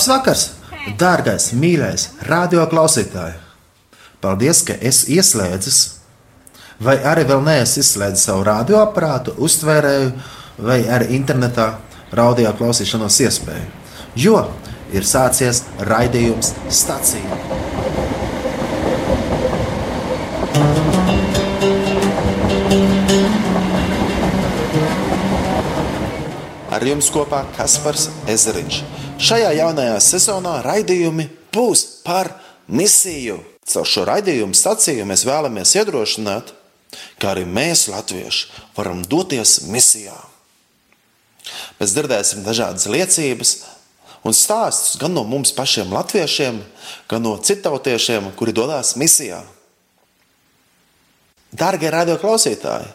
Labs vakars, dārgais, mīļais, radio klausītāj! Paldies, ka esi ieslēdzis, vai arī vēl neesi izslēdzis savu radioaparātu, uztvērēju, vai arī internetā radio klausīšanos iespēju. Jo ir sācies raidījums stacija. Ar jums kopā Kaspars Ezeriņš. Šajā jaunajā sezonā raidījumi būs par misiju. Caur šo raidījumu sacīju mēs vēlamies iedrošināt, ka arī mēs, latvieši, varam doties misijā. Mēs dzirdēsim dažādas liecības un stāstus gan no mums pašiem, latviešiem, gan no citautiešiem, kuri dodas misijā. Darbie radio klausītāji,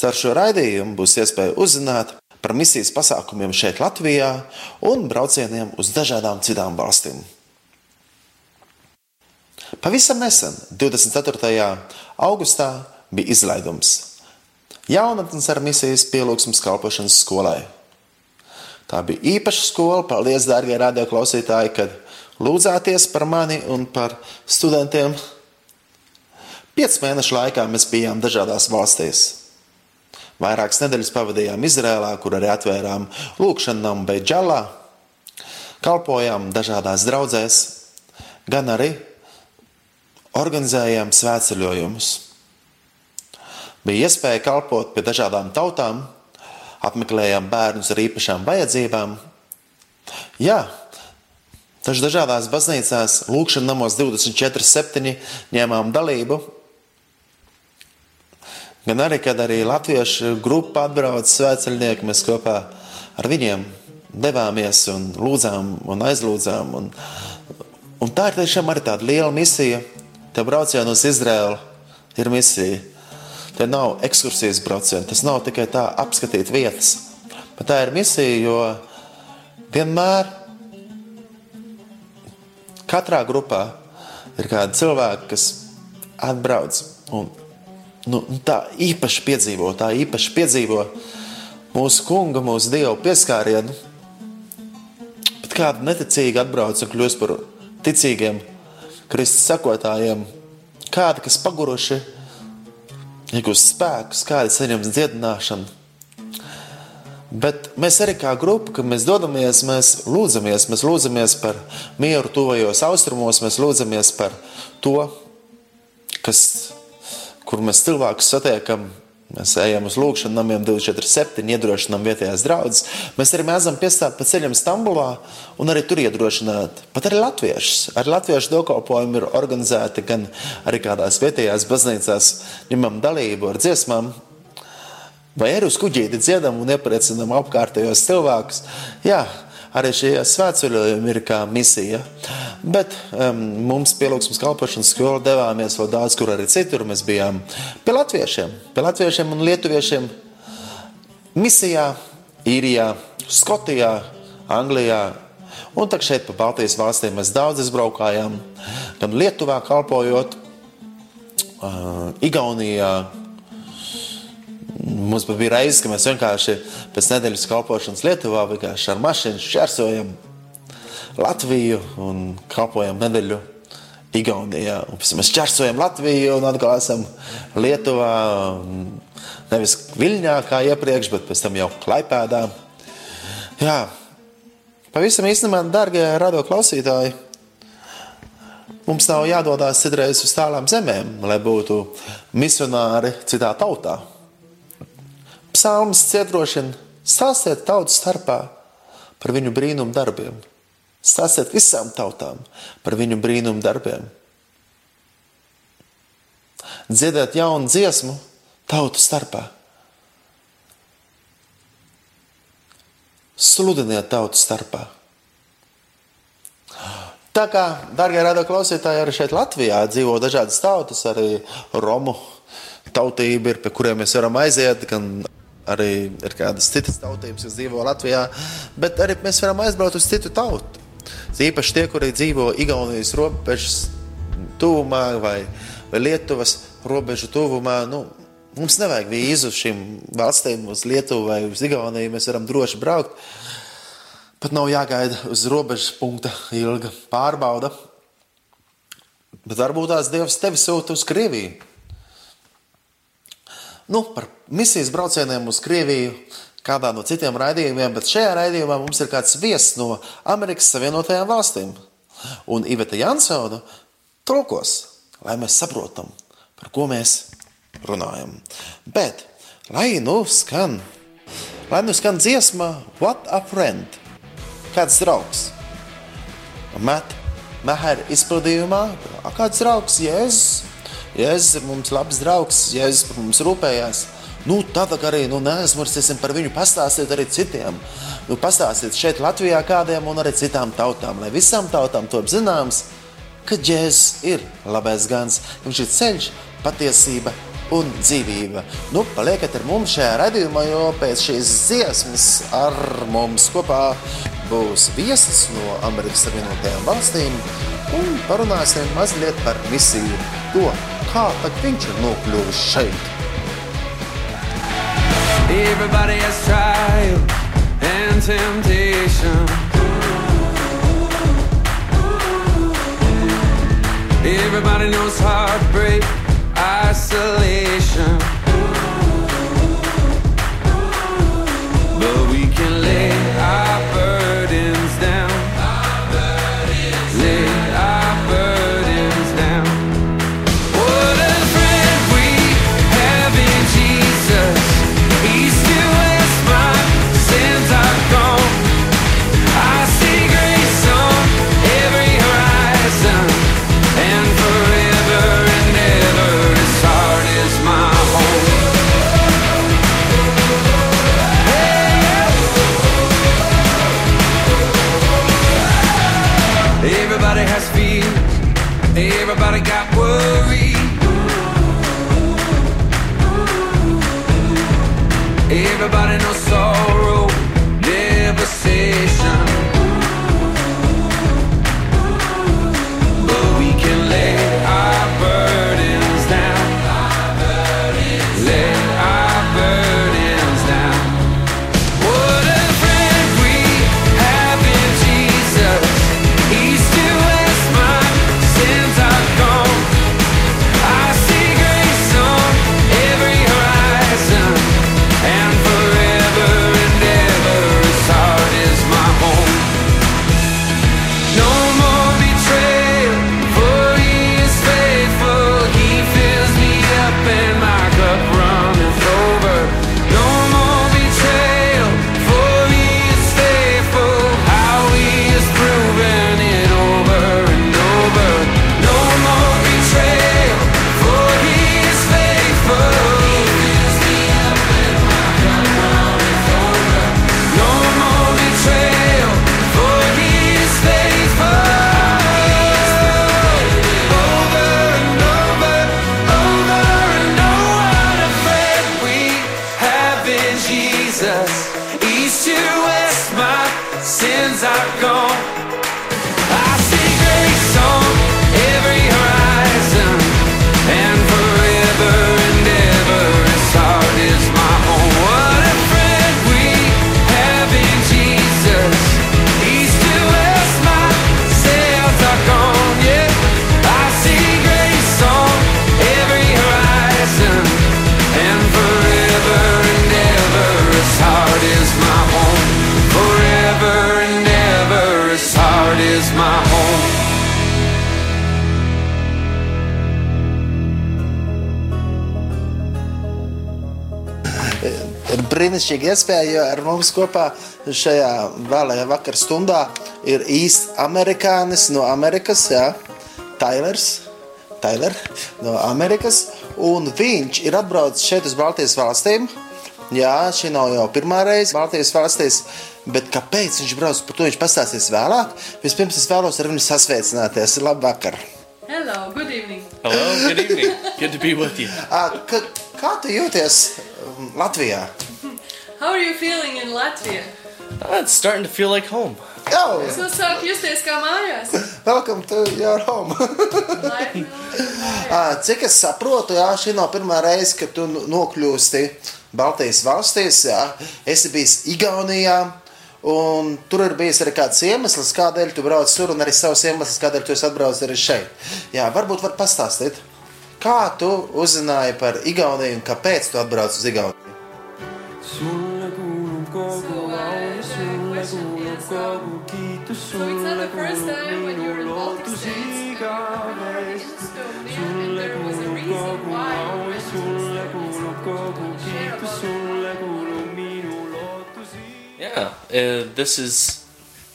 caur šo raidījumu būs iespēja uzzināt par misijas pasākumiem šeit, Latvijā, un braucieniem uz dažādām citām valstīm. Pavisam nesen, 24. augustā, bija izlaidums. Jaunatnes ar misijas pielūgsmes kalpošanas skolai. Tā bija īpaša skola. Paldies, dārgie radioklausītāji, kad lūdzāties par mani un par studentiem. Piecu mēnešu laikā mēs bijām dažādās valstīs. Vairākas nedēļas pavadījām Izrēlā, kur arī atvērām lūkšanu namu Beidžalā. Kalpojām dažādās draudzēs, gan arī organizējām svētceļojumus. Bija iespēja kalpot pie dažādām tautām, apmeklējām bērnus ar īpašām vajadzībām. Jā, taču dažādās baznīcās, lūkšanā namos 24-7 ņēmām dalību Gan arī, kad arī latviešu grupa atbrauca svētceļnieki, mēs kopā ar viņiem devāmies un lūdzām un aizlūdzām. Un, un tā ir tiešām arī tāda liela misija. Tev braucienu uz Izraēlu ir misija. Te nav ekskursijas brauciena, tas nav tikai tā apskatīt vietas. Bet tā ir misija, jo vienmēr katrā grupā ir kādi cilvēki, kas atbrauc un nu, tā īpaši piedzīvo, tā īpaši piedzīvo mūsu kunga, mūsu dievu pieskārienu. Bet kāda neticīga atbrauc un kļūst par ticīgiem Kristus sekotājiem, kādi, kas paguruši, iegūst spēkus, kādi saņems dziedināšanu. Bet mēs arī kā grupa, kad mēs dodamies, mēs lūdzamies, mēs lūdzamies par mieru tuvajos austrumos, mēs lūdzamies par to, kas kur mēs cilvēkus satiekam. Mēs ejam uz lūkšanu, namiem 247, iedrošinām vietējās draugus. Mēs arī mēdzam piestāt pa ceļam Stambulā un arī tur iedrošināt. Pat arī latviešus. Arī latviešu dokalpojumi ir organizēti gan arī kādās vietējās baznīcās, ņemam dalību ar dziesmām. Vai arī uz kuģīti dziedam un iepriecinam apkārtējos cilvēkus. Jā, arī šie svētceļojumi ir kā misija. Bet um, mums pielūgsmes kalpošanas skola devāmies vēl daudz, kur arī citur. Mēs bijām pie latviešiem, pie latviešiem un lietuviešiem misijā, īrijā, Skotijā, Anglijā. Un tā šeit pa Baltijas valstīm mēs daudz izbraukājām, gan Lietuvā kalpojot, uh, Igaunijā, Mums bija reizes, ka mēs vienkārši pēc nedēļas kalpošanas Lietuvā ar mašīnu šķērsojam Latviju un kalpojam nedēļu Igaunijā. Un pēc tam mēs šķērsojam Latviju un atkal esam Lietuvā. Nevis Viļņā kā iepriekš, bet pēc tam jau Klaipēdā. Jā, pavisam īstenībā, darbie radio klausītāji, mums nav jādodas citreiz uz tālām zemēm, lai būtu misionāri citā tautā. Psalms ciedrošana, stāstiet tautu starpā par viņu brīnumu darbiem. Stāstiet visām tautām par viņu brīnumu darbiem. Dziediet jaunu dziesmu tautu starpā. Sludiniet tautu starpā. Tā kā, darbie radioklausītāji, arī šeit Latvijā dzīvo dažādas tautas, arī Romu tautība ir, pie kuriem mēs varam aiziet, gan arī ir kādas citas tautības, kas dzīvo Latvijā, bet arī mēs varam aizbraukt uz citu tautu. Īpaši tie, kuri dzīvo Igaunijas robežas tuvumā vai, vai Lietuvas robežu tuvumā. Nu, mums nevajag vīzu šīm valstīm, uz Lietuvu vai uz Igauniju. Mēs varam droši braukt. Pat nav jāgaida uz robežas punkta ilga pārbauda. Bet varbūt tās Dievs tevi sūta uz Krieviju. Nu, par misijas braucieniem uz Krieviju, kādā no citiem raidījumiem, bet šajā raidījumā mums ir kāds viesis no Amerikas Savienotajām valstīm. Un Iveta Jansona tulkos, lai mēs saprotam, par ko mēs runājam. Bet, lai nu skan, lai nu skan dziesma What a Friend, kāds draugs. Met, Meher izpildījumā, kāds draugs Jēzus. Jēzus ir mums labs draugs, Jēzus par mums rūpējās. Nu, tad arī nu, neaizmirsīsim par viņu pastāstīt arī citiem. Nu, pastāstīt šeit Latvijā kādiem un arī citām tautām, lai visām tautām top zināms, ka Jēzus ir labais gans, viņš ir ceļš, patiesība un dzīvība. Nu, paliekat ar mums šajā redzējumā, jo pēc šīs dziesmas ar mums kopā būs viesis no Amerikas Savienotajām valstīm un parunāsim mazliet par misiju, to, kā tad viņš ir nokļuvis šeit. Everybody has trial and temptation. Everybody knows heartbreak, isolation. Brīnišķīga iespēja, jo ar mums kopā šajā vēlējā vakar stundā ir īsts amerikānis no Amerikas, jā, Tailers, Tyler no Amerikas, un viņš ir atbraucis šeit uz Baltijas valstīm. Jā, šī nav jau pirmā reize Baltijas valstīs, bet kāpēc viņš brauc, par to viņš pastāstīs vēlāk. Vispirms es vēlos ar viņu sasveicināties. Labvakar! Hello, good evening. Hello, good evening. Good to be with you. Ā, Ka, kā tu jūties um, Latvijā? How are you feeling in Latvia? Ah, it's starting to feel like home. Oh, Es nu sāku justies kā mājās. welcome to your home! Laipni lūgti. Ā, Cik es saprotu, jā, šī nav pirmā reize, kad tu nokļūsti Baltijas valstīs. Jā. Esi bijis Igaunijā Un tur ir bijis arī kāds iemesls, kādēļ tu brauc tur, un arī savs iemesls, kādēļ tu esi atbraucis arī šeit. Jā, varbūt var pastāstīt, kā tu uzzināji par Igauniju un kāpēc tu atbrauc uz Igauniju. Yeah, uh, this is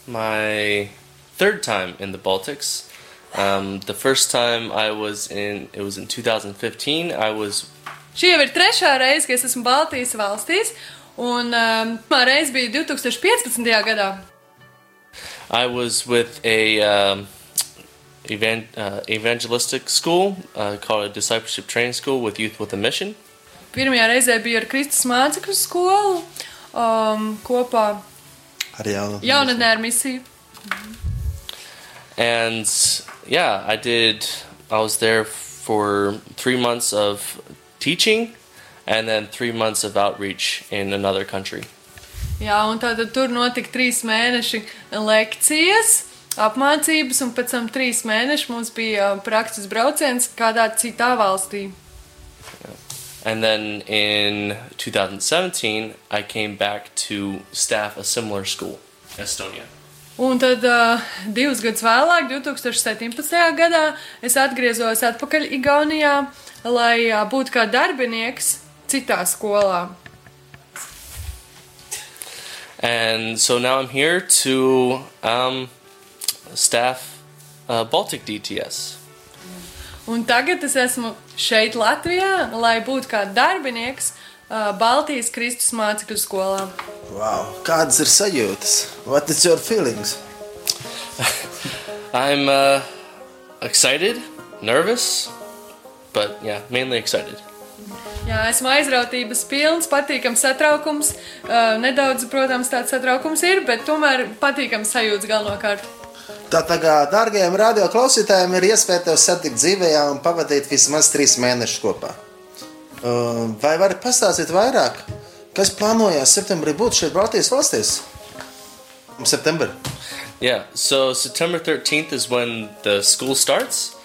my third time in the Baltics. Um, the first time I was in, it was in 2015. I was Šī jau ir trešā reize, kad es esmu Baltijas valstīs, un um, pirmā reize bija 2015. gadā. I was with a um, evan- uh, evangelistic school uh, called a discipleship training school with youth with a mission. Pirmajā reizē bija ar Kristus mācekļu skolu um, kopā Ar jaunu. jaunatnē ar misiju. And yeah, I did. I was there for three months of teaching, and then three months of outreach in another country. Jā, un tātad tur notika trīs mēneši lekcijas, apmācības, un pēc tam trīs mēneši mums bija praktisks brauciens kādā citā valstī. And then in 2017, I came back to staff a similar school, Estonia. Un tad uh, divus gadus vēlāk, 2017. gadā, es atgriezos atpakaļ Igaunijā, lai uh, būtu kā darbinieks citā skolā. And so now I'm here to um, staff uh, Baltic DTS. Un tagad es esmu šeit, Latvijā, lai būtu kā darbinieks Baltijas Kristus mācekļu skolā. Wow. Kādas ir sajūtas? What is your feelings? I'm uh, excited, nervous, but yeah, mainly excited. Jā, esmu aizrautības pilns, patīkams satraukums. Uh, nedaudz, protams, tāds satraukums ir, bet tomēr patīkams sajūta galvenokārt. Kā dārgajiem radio klausītājiem ir iespēja tevi satikt dzīvē un pavadīt vismaz trīs mēnešus kopā. Uh, Vai vari pastāstīt vairāk, kas plānojas septembrī būt šeit Baltijas valstīs? Septembrī. Yeah, so September 13th is when the school starts.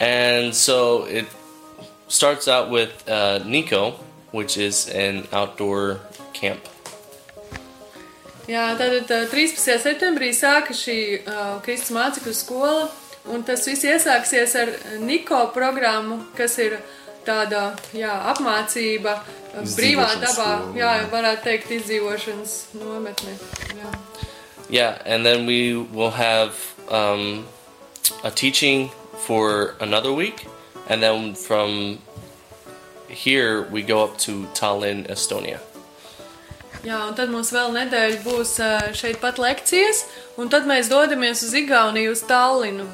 And so it starts out with uh, Nico, which is an outdoor camp. Jā, tātad uh, 13. septembrī sāka šī uh, Kristus mācekļu skola, un tas viss iesāksies ar Niko programmu, kas ir tāda jā, apmācība brīvā dabā, skola, jā, jā. varētu teikt, izdzīvošanas nometne. Jā. Yeah, and then we will have um, a teaching for another week. And then from here, we go up to Tallinn, Estonia. Jā, un tad mums vēl nedēļa būs uh, šeit pat lekcijas, un tad mēs dodamies uz Igauniju, uz Tallinu.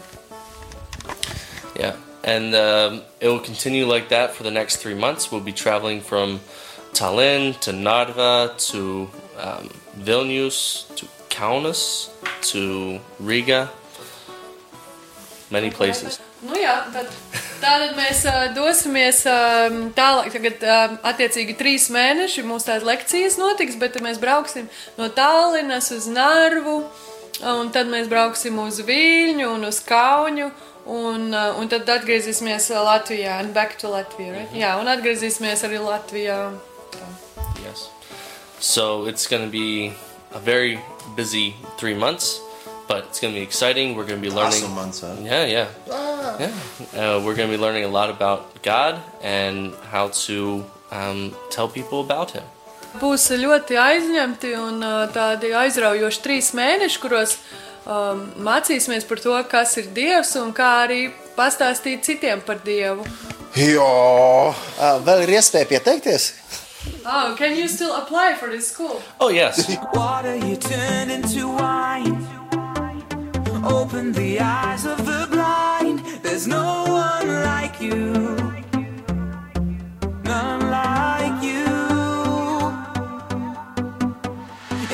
Yeah, and um, it will continue like that for the next three months. We'll be traveling from Tallinn to Narva to um, Vilnius to Kaunas to Riga, many places. Nu jā, tad, tātad mēs uh, dosimies uh, tālāk. Tagad, uh, attiecīgi, trīs mēneši mums tādas lekcijas notiks, bet mēs brauksim no Tallinas uz Narvu, un tad mēs brauksim uz Viļņu un uz Kaunu. Un, uh, un tad atgriezīsimies Latvijā, and back to Latviju. Right? Jā, un atgriezīsimies arī Latvijā. Yes. So it's going to be a very busy three months, but it's going to be exciting. We're going to be learning. Awesome months, huh? Yeah, yeah, yeah. Uh, we're going to be learning a lot about God and how to um, tell people about Him. Būs ļoti aizņemti un uh, tādi aizraujoši trīs mēneši, kuros um, mācīsimies par to, kas ir Dievs un kā arī pastāstīt citiem par Dievu. Jā, Ah, vēl ir iespēja pieteikties. Oh, can you still apply for this school? Oh yes. Water you turn into wine. Open the eyes of the blind. There's no one like you. None like you.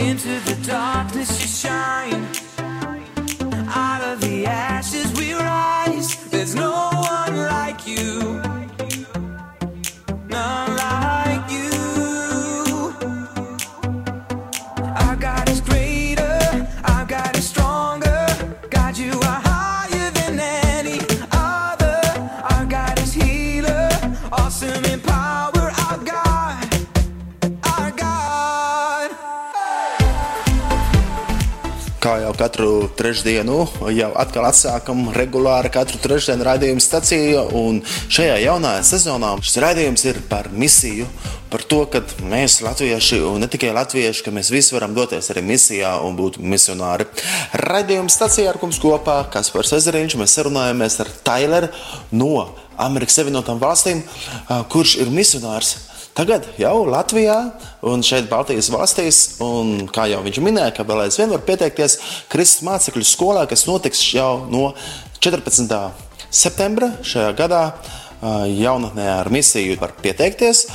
Into the darkness you shine. Katru trešdienu jau atkal atsākam regulāri katru trešdienu raidījumu staciju. Un šajā jaunajā sezonā šis raidījums ir par misiju, par to, ka mēs, latvieši, un ne tikai latvieši, ka mēs visi varam doties arī misijā un būt misionāri. Raidījuma stacijā ar mums kopā Kaspars Ezeriņš, mēs sarunājamies ar Taileru no Amerikas Savienotām valstīm, kurš ir misionārs. Tagad jau Latvijā un šeit Baltijas valstīs, un kā jau viņš minēja, ka vēl aizvien var pieteikties Kristus mācekļu skolā, kas notiks jau no 14. septembra šajā gadā. Jaunatnē ar misiju var pieteikties.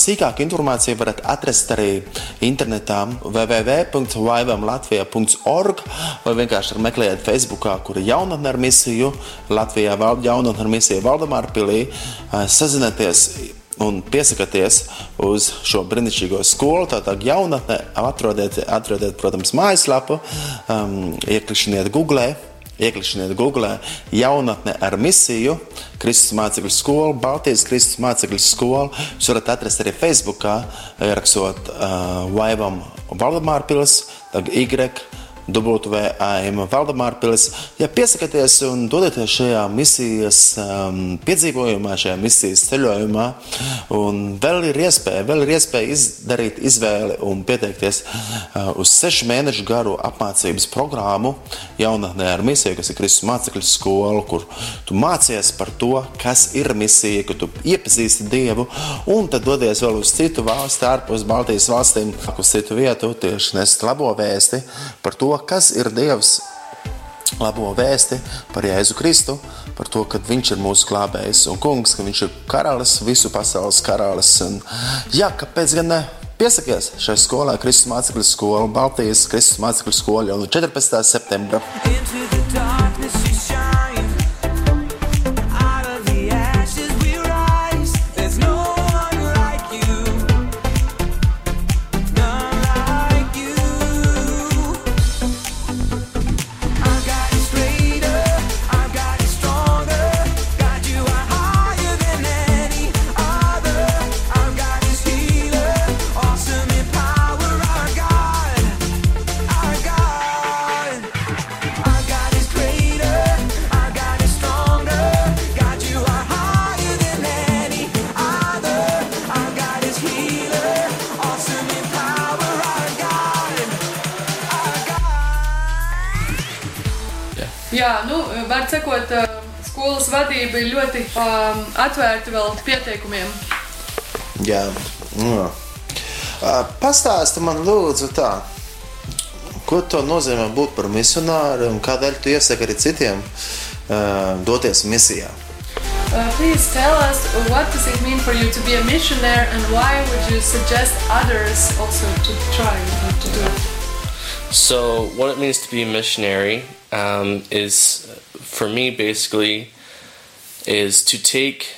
Sīkāku informāciju varat atrast arī internetā www.vaivamlatvija.org vai vienkārši meklējiet Facebookā, kur ir jaunatne ar misiju Latvijā, jaunatne ar misiju Valdemāra pilī. Sazinieties un piesakieties uz šo brīnišķīgo skolu. Tātad jaunatne atrodiet, atrodiet protams, mājaslapu, um, ieklikšķiniet Google. Ieklikšķiniet Google jaunatne ar misiju, Kristus mācekļu skolu, Baltijas Kristus mācekļu skolu. Jūs varat atrast arī Facebookā, ierakstot uh, Vaivam Valdemāra pils, tagad Y. WAM Valdemāra pilis. Ja piesakieties un dodaties šajā misijas um, piedzīvojumā, šajā misijas ceļojumā, un vēl ir iespēja, vēl ir iespēja izdarīt izvēli un pieteikties uh, uz sešu mēnešu garu apmācības programmu jaunatnē ar misiju, kas ir Kristus mācekļu skola, kur tu mācies par to, kas ir misija, ka tu iepazīsti Dievu, un tad dodies vēl uz citu valsti, ārpus Baltijas valstīm, uz citu vietu, tieši nest labo vēsti par to, kas ir Dievs, labo vēsti par Jēzu Kristu, par to, ka Viņš ir mūsu glābējs un kungs, ka Viņš ir karalis, visu pasaules karalis. Un, jā, kāpēc gan ne? Piesakies šai skolai, Kristus mācekļu skola, Baltijas Kristus mācekļu skola jau no 14. septembra. Into the darkness nu, var sakot, ā, skolas vadība ir ļoti um, atvērta vēl pieteikumiem. Jā, jā. Ā, Pastāsti man, lūdzu, tā, ko to nozīmē būt par misionāru un kādēļ tu iesaki arī citiem uh, doties misijā? Uh, please tell us what does it mean for you to be a missionary and why would you suggest others also to try to do it? So, what it means to be a missionary um, is, for me, basically, is to take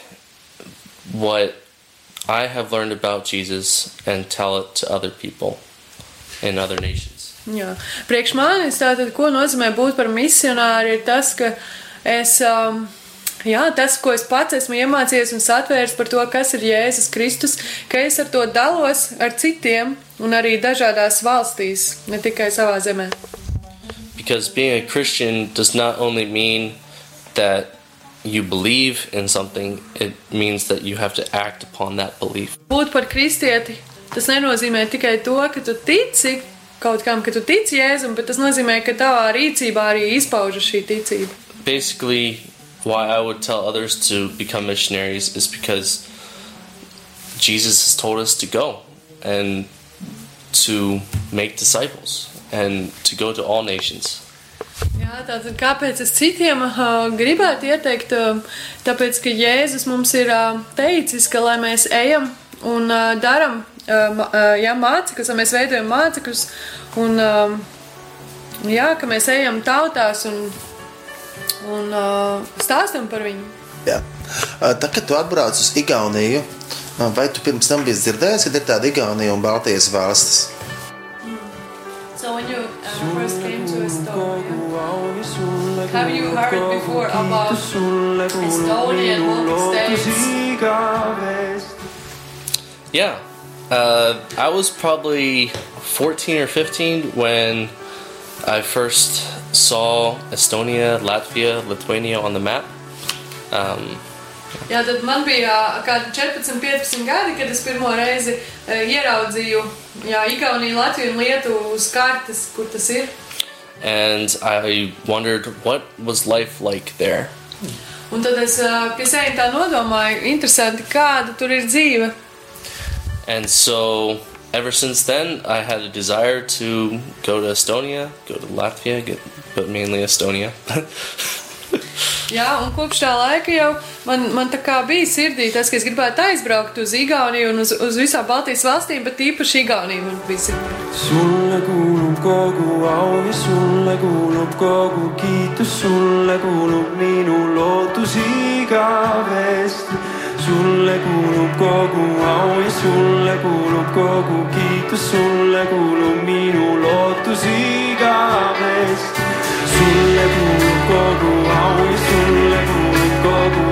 what I have learned about Jesus and tell it to other people in other nations. Jā. Priekš manis tātad, ko nozīmē būt par misionāru, ir tas, ka es, um, jā, tas, ko es pats esmu iemācījies un satvērs par to, kas ir Jēzus Kristus, ka es ar to dalos ar citiem un arī dažādās valstīs, ne tikai savā zemē. Because being a Christian does not only mean that you believe in something, it means that you have to act upon that belief. Būt par kristieti, tas nenozīmē tikai to, ka tu tici kaut kam, ka tu tici Jēzum, bet tas nozīmē, ka tavā rīcībā arī izpaužas šī ticība. Basically, why I would tell others to become missionaries is because Jesus has told us to go and to make disciples and to go to all nations. Jā, tātad kāpēc es citiem uh, gribētu ieteikt? Uh, tāpēc, ka Jēzus mums ir uh, teicis, ka lai mēs ejam un uh, darām uh, jā, mācekļus, lai mēs veidojam mācekļus, un uh, jā, ka mēs ejam tautās un, un uh, stāstam par viņu. Jā. Ā, Tā, kad tu atbrauc uz Igauniju, vai tu pirms tam biji dzirdējis, ka ir tāda Igaunija un Baltijas valstis? So when you uh, first came to Estonia, have you heard before about Estonian Baltic states? Yeah. Uh, I was probably 14 or 15 when I first saw Estonia, Latvia, Lithuania on the map. Um, Jā, tad man bija kādi 14, 15 gadi, kad es pirmo reizi ieraudzīju jā, Igauniju, Latviju un Lietuvu uz kartes, kur tas ir. and I wondered what was life like there. Un tad es pie sevis tā nodomāju, interesanti, kāda tur ir dzīve. And so ever since then, I had a desire to go to Estonia, go to Latvia, get, but mainly Estonia. Jā, un kopš tā laika jau man, man bija sirdī tas, ka es gribētu aizbraukt uz Igauniju un uz, uz visām Baltijas valstīm, bet īpaši Igauniju man bija sirdī. sulle kuulub kogu au ja sulle kuulub kogu kiitus, sulle kuulub minu lootus igavesti. sulle kuulub kogu au ja sulle kuulub kogu kiitus, sulle kuulub minu lootus igavesti. sulle kuulub kogu au ja sulle kuulub kogu kiitus,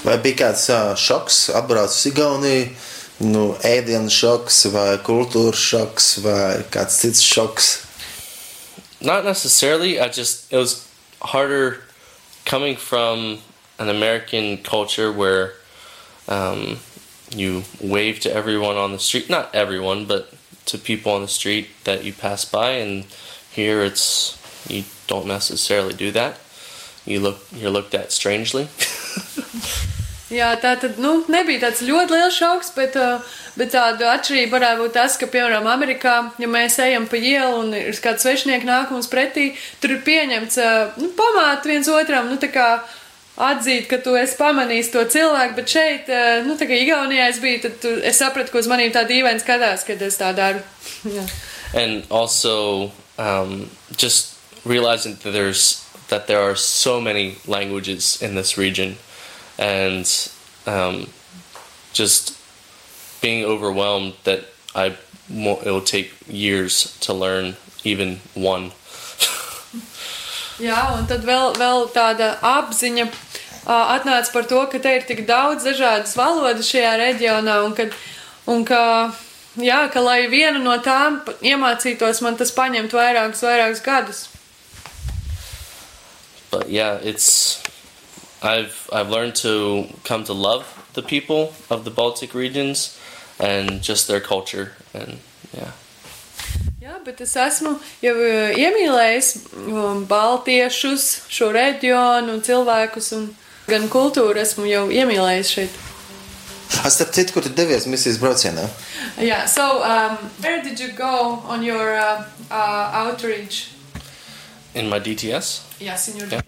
Vai bija kāds ā, šoks, atbraucis Igauniju, nu, ēdienas šoks, vai kultūras šoks, vai kāds cits šoks? Not necessarily. I just it was harder coming from an American culture where um, you wave to everyone on the street. Not everyone, but to people on the street that you pass by. And here it's you don't necessarily do that. You look you're looked at strangely. Jā, tā tad nu, nebija tāds ļoti liels šoks, bet, uh, bet tāda atšķirība varētu būt tas, ka, piemēram, Amerikā, ja mēs ejam pa ielu un ir kāds svešinieks nāk mums pretī, tur ir pieņemts uh, nu, pamāt viens otram, nu, tā kā atzīt, ka tu esi pamanījis to cilvēku, bet šeit, uh, nu, tā kā Igaunijā es biju, tad tu, es sapratu, ka uz manīm tā dīvaini skatās, kad es tā daru. And also um, just realizing that there's that there are so many languages in this region and um, just being overwhelmed that I won't, it will take years to learn even one Jā, un tad vēl, vēl tāda apziņa ā, atnāca par to, ka te ir tik daudz dažādas valodas šajā reģionā, un, kad, un ka, jā, ka lai vienu no tām iemācītos, man tas paņemt vairākus, vairākus gadus. but yeah it's I've I've learned to come to love the people of the Baltic regions and just their culture and yeah Jā, bet es esmu jau ā, iemīlējis um, baltiešus, šo reģionu un cilvēkus, un gan kultūru esmu jau iemīlējis šeit. Es starp citu, kur tu devies misijas braucienā? Yeah, so um, where did you go on your uh, uh, outreach? in my DTS Yes, in your Yeah.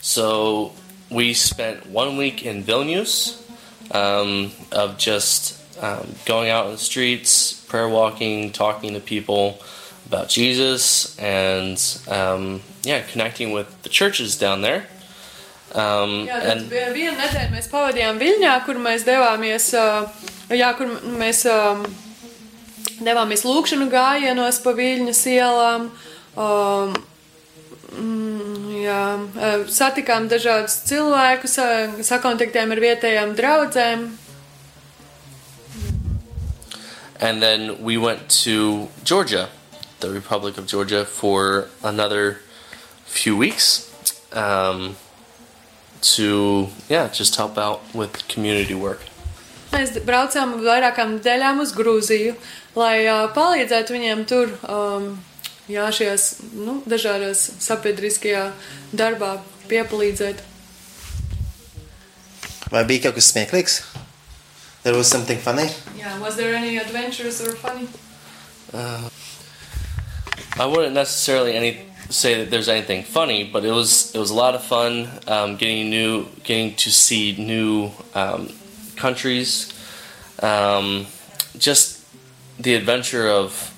So we spent one week in Vilnius um, of just um, going out in the streets, prayer walking, talking to people about Jesus, and um, yeah, connecting with the churches down there. Um, Jā, tad and vi- vienu nedēļu mēs pavadījām Viļņā, kur mēs devāmies, ā, jā, kur m- mēs ā, devāmies lūkšanu gājienos pa Viļņas ielām. Um, mm, jā, ā, satikām dažādus cilvēkus, ā, sakontaktējām ar vietējām draudzēm. And then we went to Georgia, the Republic of Georgia, for another few weeks um, to, yeah, just help out with community work. Mēs braucām uz vairākām nedēļām uz Grūziju, lai uh, palīdzētu viņiem tur, um, jā, šajās nu, dažādās sabiedriskajā darbā piepalīdzēt. Vai bija kaut kas smieklīgs? There was something funny. Yeah, was there any adventures or funny? I wouldn't necessarily any say that there's anything funny, but it was it was a lot of fun um, getting new, getting to see new um, countries, um, just the adventure of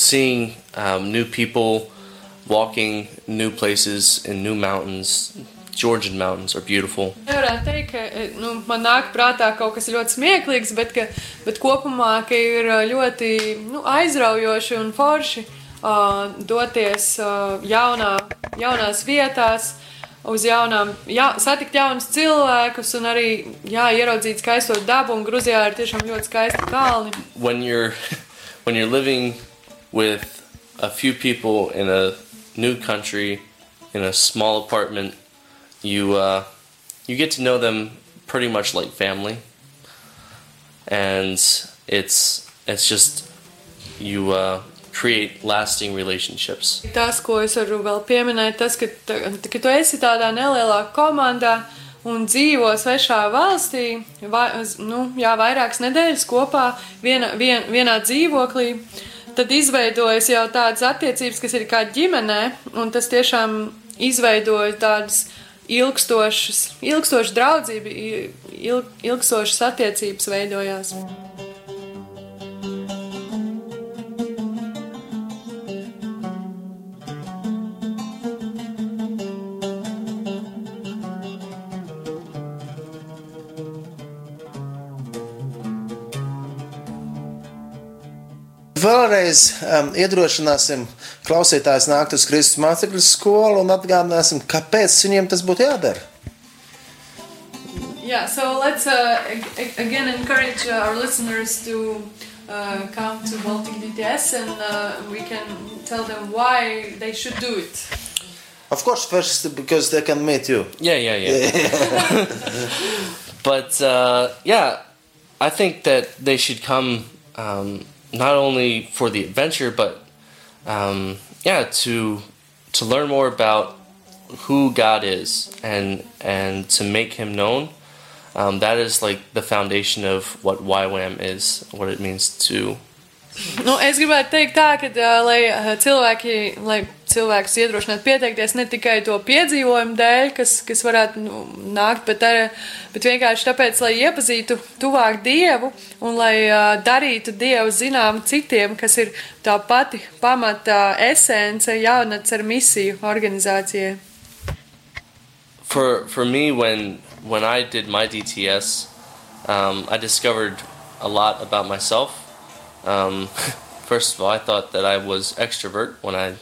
seeing um, new people, walking new places in new mountains. Georgian mountains are beautiful. Nevarētu teikt, ka e, nu, man nāk prātā kaut kas ļoti smieklīgs, bet, ka, bet kopumā ka ir ā, ļoti nu, aizraujoši un forši uh, doties uh, jaunā, jaunās vietās, uz jaunām, jā, satikt jaunus cilvēkus un arī jā, ieraudzīt skaisto dabu. Un Grūzijā ir tiešām ļoti skaisti kalni. when you're when you're living with a few people in a new country in a small apartment you uh, you get to know them pretty much like family. And it's it's just you uh, create lasting relationships. Tas, ko es varu vēl pieminēt, tas, ka, ka tu esi tādā nelielā komandā un dzīvo svešā valstī, vai, nu, jā, vairākas nedēļas kopā viena, vien, vienā dzīvoklī, tad izveidojas jau tādas attiecības, kas ir kā ģimenē, un tas tiešām izveidoja tādas ilgstošas, ilgstošas draudzība, il, ilgstošas attiecības veidojās. Vēlreiz um, iedrošināsim klausītājus nākt uz Kristus mācekļu skolu un atgādināsim, kāpēc viņiem tas būtu jādara. Yeah, so let's uh, ag- ag- again encourage uh, our listeners to uh, come to Baltic DTS and uh, we can tell them why they should do it. Of course, first because they can meet you. yeah yeah yeah but uh, yeah i think that they should come um, not only for the adventure but um, yeah to to learn more about who god is and and to make him known. Um, that is like the foundation of what YWAM is what it means to Nu, es gribētu teikt tā, ka, uh, lai cilvēki, lai cilvēkus iedrošinātu pieteikties ne tikai to piedzīvojumu dēļ, kas, kas varētu nu, nākt, bet, ar, bet vienkārši tāpēc, lai iepazītu tuvāk Dievu un lai uh, darītu Dievu zinām citiem, kas ir tā pati pamata esence jaunats ar misiju organizācijai. for for me when when I did my DTS, um, I discovered a lot about myself. Um, first of all, I thought that I was extrovert when I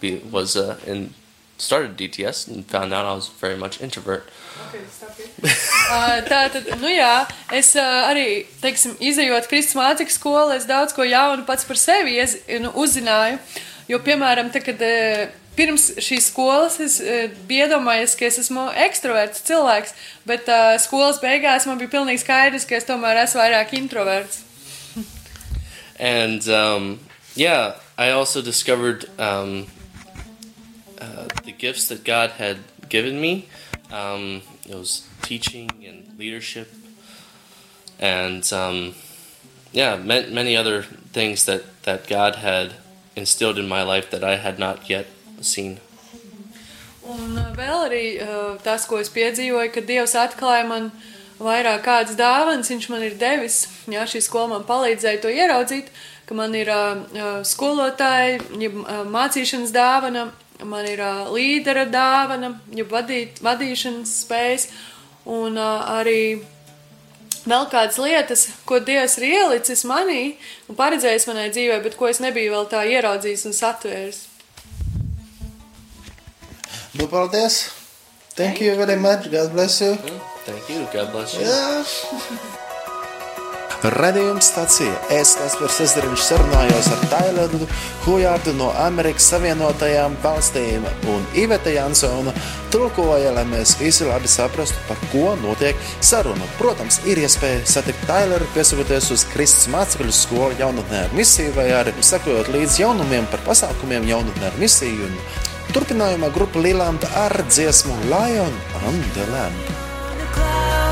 be, was uh, in started DTS and found out I was very much introvert. Uh, Tā tad, nu jā, es uh, arī, teiksim, izējot Kristus mācekļu skolu, es daudz ko jaunu pats par sevi iez, nu, uzzināju. Jo, piemēram, te, kad uh, pirms šīs skolas es uh, biju iedomājies, ka es esmu ekstraverts cilvēks, bet uh, skolas beigās man bija pilnīgi skaidrs, ka es tomēr esmu vairāk introverts. And um, yeah, I also discovered um, uh, the gifts that God had given me. Um, it was teaching and leadership, and um, yeah, many other things that, that God had instilled in my life that I had not yet seen. Un uh, vēl arī uh, tas, ko es piedzīvoju, kad Dievs atklāja man vairāk kādas dāvanas, Viņš man ir devis, jā, šī skola man palīdzēja to ieraudzīt, ka man ir uh, skolotāji, jeb uh, mācīšanas dāvana, man ir uh, līdera dāvana, jeb vadīt, vadīšanas spējas, un uh, arī vēl kādas lietas, ko Dievs ir ielicis manī un paredzējis manai dzīvē, bet ko es nebiju vēl tā ieraudzījis un satvēris. Nu, paldies! Thank you very much. God bless you. Thank you. God bless you. Yeah. Radījuma stācija Ēstkaspers Ezeriņš sarunājos ar Taileru Hujārdu no Amerikas Savienotajām valstīm un Iveta Jansona tulkoja, lai mēs visi labi saprastu, par ko notiek saruna. Protams, ir iespēja satikt Taileru, piesakoties uz Kristus mācekļu skolu jaunatnē ar misiju vai arī sekojot līdz jaunumiem par pasākumiem jaunatnē ar misiju. Un turpinājumā grupa Lielanda ar dziesmu Lion and the Lamp. The cloud.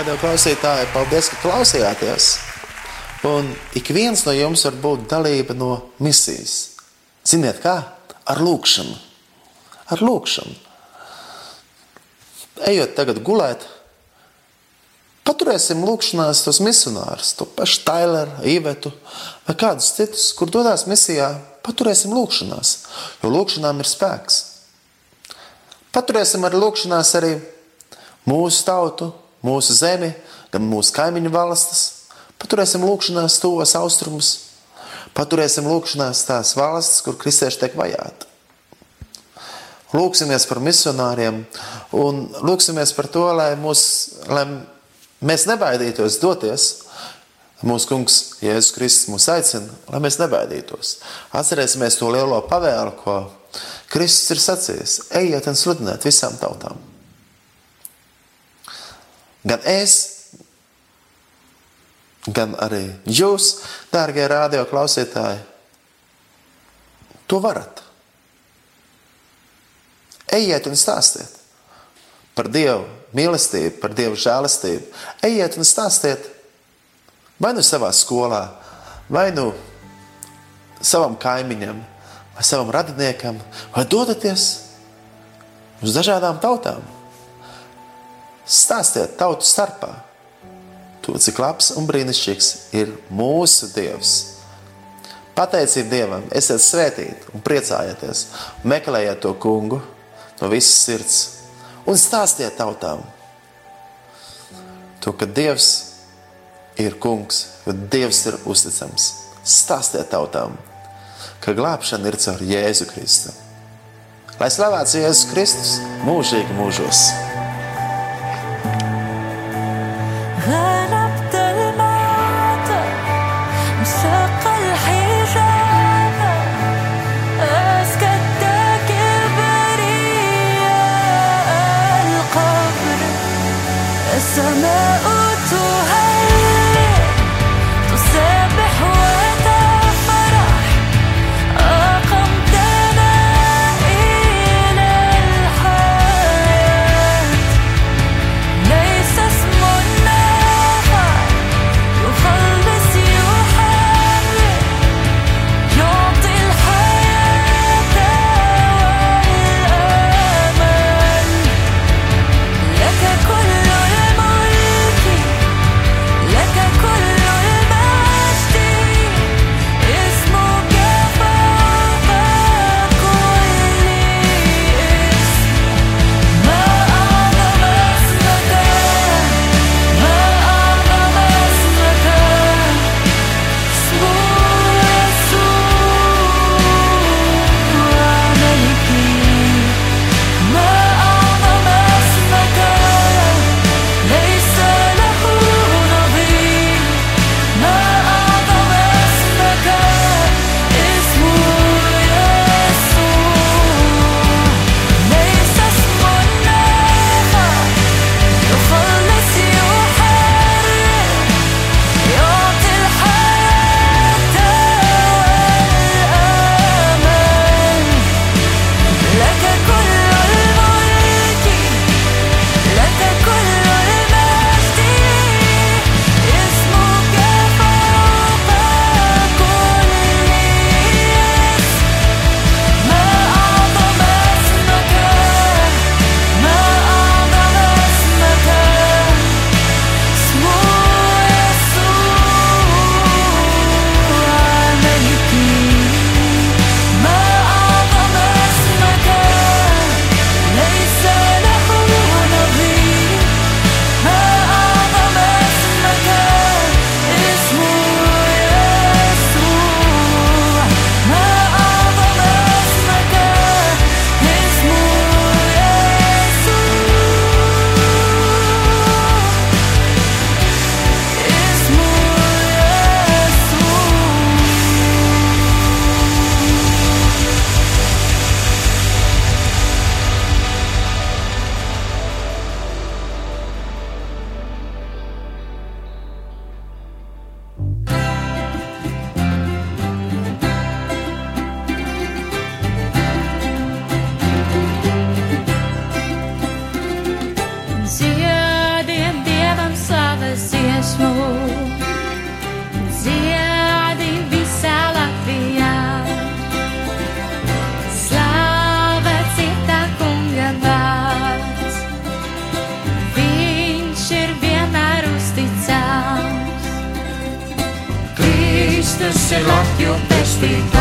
Radio klausītāji, paldies, ka klausījāties! Un ik viens no jums var būt dalība no misijas. Ziniet, kā? Ar lūkšanu. Ar lūkšanu. Ejot tagad gulēt, paturēsim lūkšanās tos misionārus, to pašu Taileru, Ivetu vai kādus citus, kur dodas misijā. Paturēsim lūkšanās, jo lūkšanām ir spēks. Paturēsim arī lūkšanās arī mūsu tautu, mūsu zemi, gan mūsu kaimiņu valstis. Paturēsim lūkšanās tos austrumus, paturēsim lūkšanās tās valstis, kur kristieši tiek vajāti. Lūksimies par misionāriem un lūksimies par to, lai, mūs, lai mēs nebaidītos doties. Mūsu kungs, Jēzus Kristus, mūs aicina, lai mēs nebaidītos. Atcerēsimies to lielo pavēlu, ko Kristus ir sacījis: ejiet un sludiniet visām tautām. Gan es, gan arī jūs, dārgie radio klausītāji, to varat. Ejiet un stāstiet par Dievu mīlestību, par Dievu žēlastību. Ejiet un stāstiet vai nu savā skolā, vai nu savam kaimiņam, vai savam radiniekam, vai dodaties uz dažādām tautām. Stāstiet tautu starpā to, cik labs un brīnišķīgs ir mūsu Dievs. Pateicību Dievam, esiet svētīti un priecājieties, meklējiet to kungu no visas sirds un stāstiet tautām to, ka Dievs ir kungs, jo Dievs ir uzticams. Stāstiet tautām, ka glābšana ir caur Jēzu Kristu. Lai slavēts Jēzus Kristus mūžīgi mūžos! Latviju